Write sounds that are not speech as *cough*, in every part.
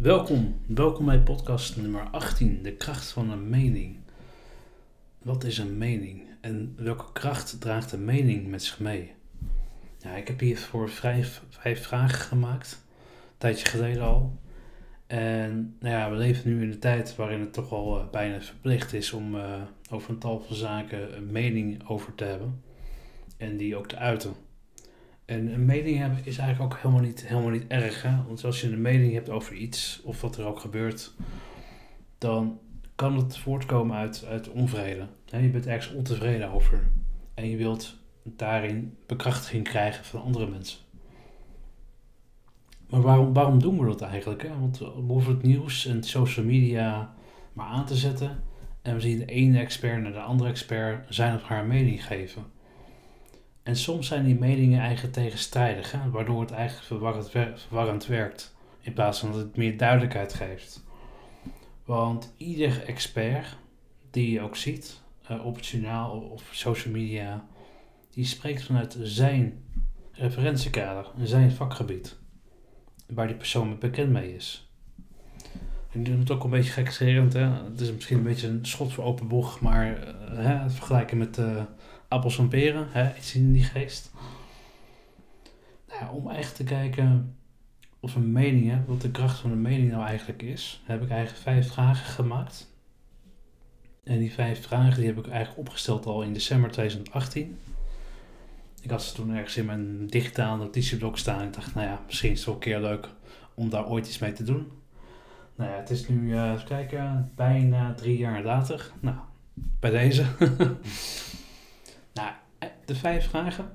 Welkom, welkom bij podcast nummer 18, de kracht van een mening. Wat is een mening en welke kracht draagt een mening met zich mee? Ja, ik heb hiervoor vijf, vijf vragen gemaakt, een tijdje geleden al. En nou ja, we leven nu in een tijd waarin het toch al uh, bijna verplicht is om uh, over een tal van zaken een mening over te hebben en die ook te uiten. En een mening hebben is eigenlijk ook helemaal niet, helemaal niet erg. Hè? Want als je een mening hebt over iets, of wat er ook gebeurt, dan kan het voortkomen uit, uit onvrede. je bent ergens ontevreden over. En je wilt daarin bekrachtiging krijgen van andere mensen. Maar waarom, waarom doen we dat eigenlijk? Want we hoeven het nieuws en social media maar aan te zetten. En we zien de ene expert naar de andere expert zijn of haar mening geven. En soms zijn die meningen eigenlijk tegenstrijdig, waardoor het eigenlijk verwarrend, verwarrend werkt. In plaats van dat het meer duidelijkheid geeft. Want ieder expert die je ook ziet, uh, op het journaal of social media, die spreekt vanuit zijn referentiekader, zijn vakgebied, waar die persoon bekend mee is. Ik doe het ook een beetje gekscherend, hè. Het is misschien een beetje een schot voor open boeg, maar uh, hè, het vergelijken met uh, appels en peren, hè, iets in die geest. Nou om eigenlijk te kijken of een mening, wat de kracht van een mening nou eigenlijk is, heb ik eigenlijk vijf vragen gemaakt. En die vijf vragen die heb ik eigenlijk opgesteld al in december 2018. Ik had ze toen ergens in mijn digitaal notitieblok staan. Ik dacht, nou ja, misschien is het wel een keer leuk om daar ooit iets mee te doen. Nou ja, het is nu, uh, kijken, bijna drie jaar later. Nou, bij deze. *laughs* nou, de vijf vragen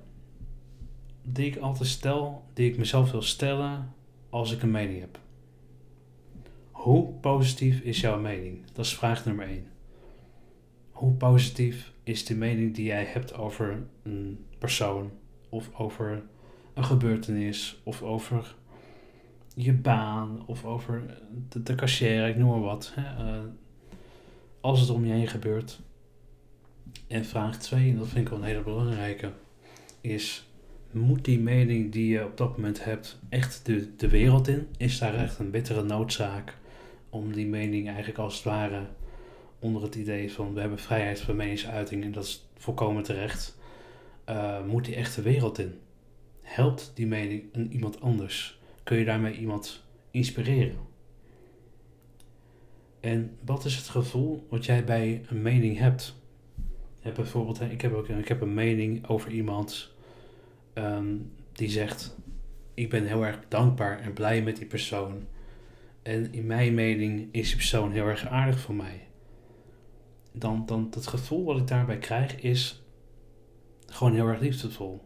die ik altijd stel, die ik mezelf wil stellen als ik een mening heb. Hoe positief is jouw mening? Dat is vraag nummer één. Hoe positief is de mening die jij hebt over een persoon of over een gebeurtenis of over je baan of over de, de ik noem maar wat. Hè? Uh, als het om je heen gebeurt. En vraag 2, en dat vind ik wel een hele belangrijke, is: moet die mening die je op dat moment hebt echt de, de wereld in? Is daar echt een bittere noodzaak om die mening eigenlijk als het ware onder het idee van we hebben vrijheid van meningsuiting en dat is volkomen terecht, uh, moet die echt de wereld in? Helpt die mening iemand anders? Kun je daarmee iemand inspireren. En wat is het gevoel wat jij bij een mening hebt? Ja, bijvoorbeeld, ik heb, ook, ik heb een mening over iemand um, die zegt: Ik ben heel erg dankbaar en blij met die persoon. En in mijn mening is die persoon heel erg aardig voor mij. Dan, dan het gevoel wat ik daarbij krijg is gewoon heel erg liefdevol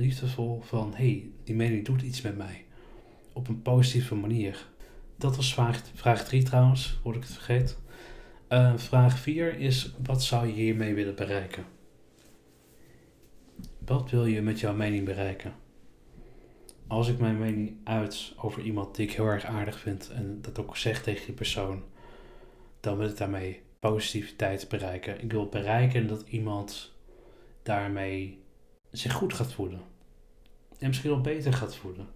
liefdevol van hey, die mening doet iets met mij. Op een positieve manier. Dat was vraag, vraag 3 trouwens, word ik het vergeten. Uh, vraag 4 is, wat zou je hiermee willen bereiken? Wat wil je met jouw mening bereiken? Als ik mijn mening uit over iemand die ik heel erg aardig vind en dat ook zeg tegen die persoon, dan wil ik daarmee positiviteit bereiken. Ik wil bereiken dat iemand daarmee zich goed gaat voelen. En misschien wel beter gaat voelen.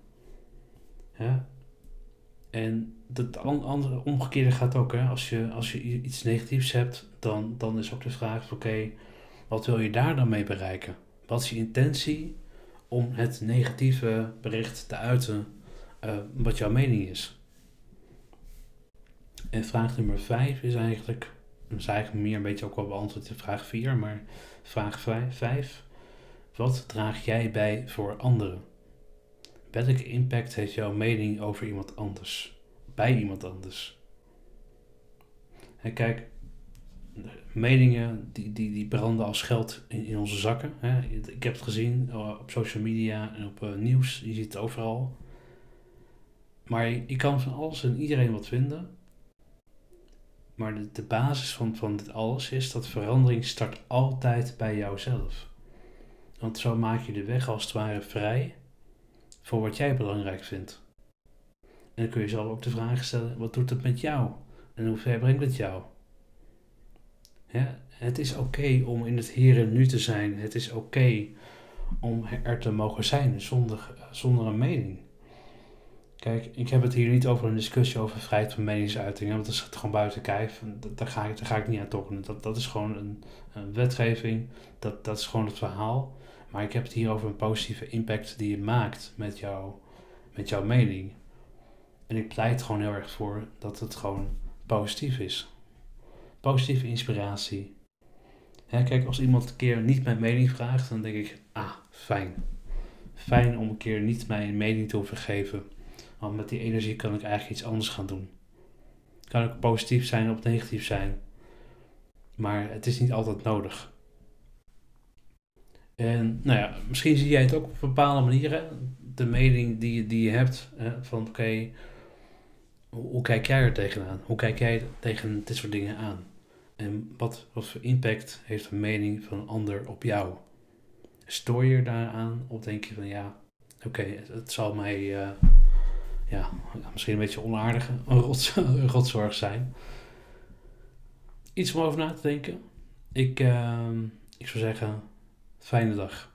Ja? En het andere omgekeerde gaat ook. Hè? Als, je, als je iets negatiefs hebt, dan, dan is ook de vraag: oké, wat wil je daar dan mee bereiken? Wat is je intentie om het negatieve bericht te uiten, uh, wat jouw mening is? En vraag nummer 5 is eigenlijk, dat is eigenlijk meer een beetje ook wel beantwoord in vraag 4, maar vraag 5 wat draag jij bij voor anderen? Welke impact heeft jouw mening over iemand anders? Bij iemand anders? En kijk, meningen die, die, die branden als geld in, in onze zakken. Hè. Ik heb het gezien eh, op social media en op uh, nieuws. Je ziet het overal. Maar je, je, kan van alles en iedereen wat vinden. Maar de, de basis van, van dit alles is dat verandering start altijd bij jouzelf. Want zo maak je de weg als het ware vrij voor wat jij belangrijk vindt. En dan kun je zelf ook de vraag stellen: wat doet het met jou? En hoe ver brengt het jou? Ja, het is oké om in het hier en nu te zijn. Het is oké om er te mogen zijn zonder, zonder een mening. Kijk, ik heb het hier niet over een discussie over vrijheid van meningsuiting, want dat is gewoon buiten kijf. Daar ga ik, ga ik niet aan tokken. Dat, dat is gewoon een, een wetgeving, dat, dat is gewoon het verhaal. Maar ik heb het hier over een positieve impact die je maakt met, jou, met jouw mening. En ik pleit gewoon heel erg voor dat het gewoon positief is. Positieve inspiratie. kijk, als iemand een keer niet mijn mening vraagt, dan denk ik, ah, fijn. Fijn om een keer niet mijn mening te hoeven geven. Want met die energie kan ik eigenlijk iets anders gaan doen. Kan ook positief zijn of negatief zijn. Maar het is niet altijd nodig. En nou ja, misschien zie jij het ook op bepaalde manieren. De mening die, die je hebt hè, van oké, hoe, kijk jij er tegenaan? Hoe kijk jij tegen dit soort dingen aan? En wat, wat voor impact heeft een mening van een ander op jou? Stoor je daaraan of denk je van ja, oké, het, zal mij uh, ja, misschien een beetje onaardig, *laughs* een, rotzorg zijn. Iets om over na te denken. Ik, uh, ik zou zeggen, fijne dag.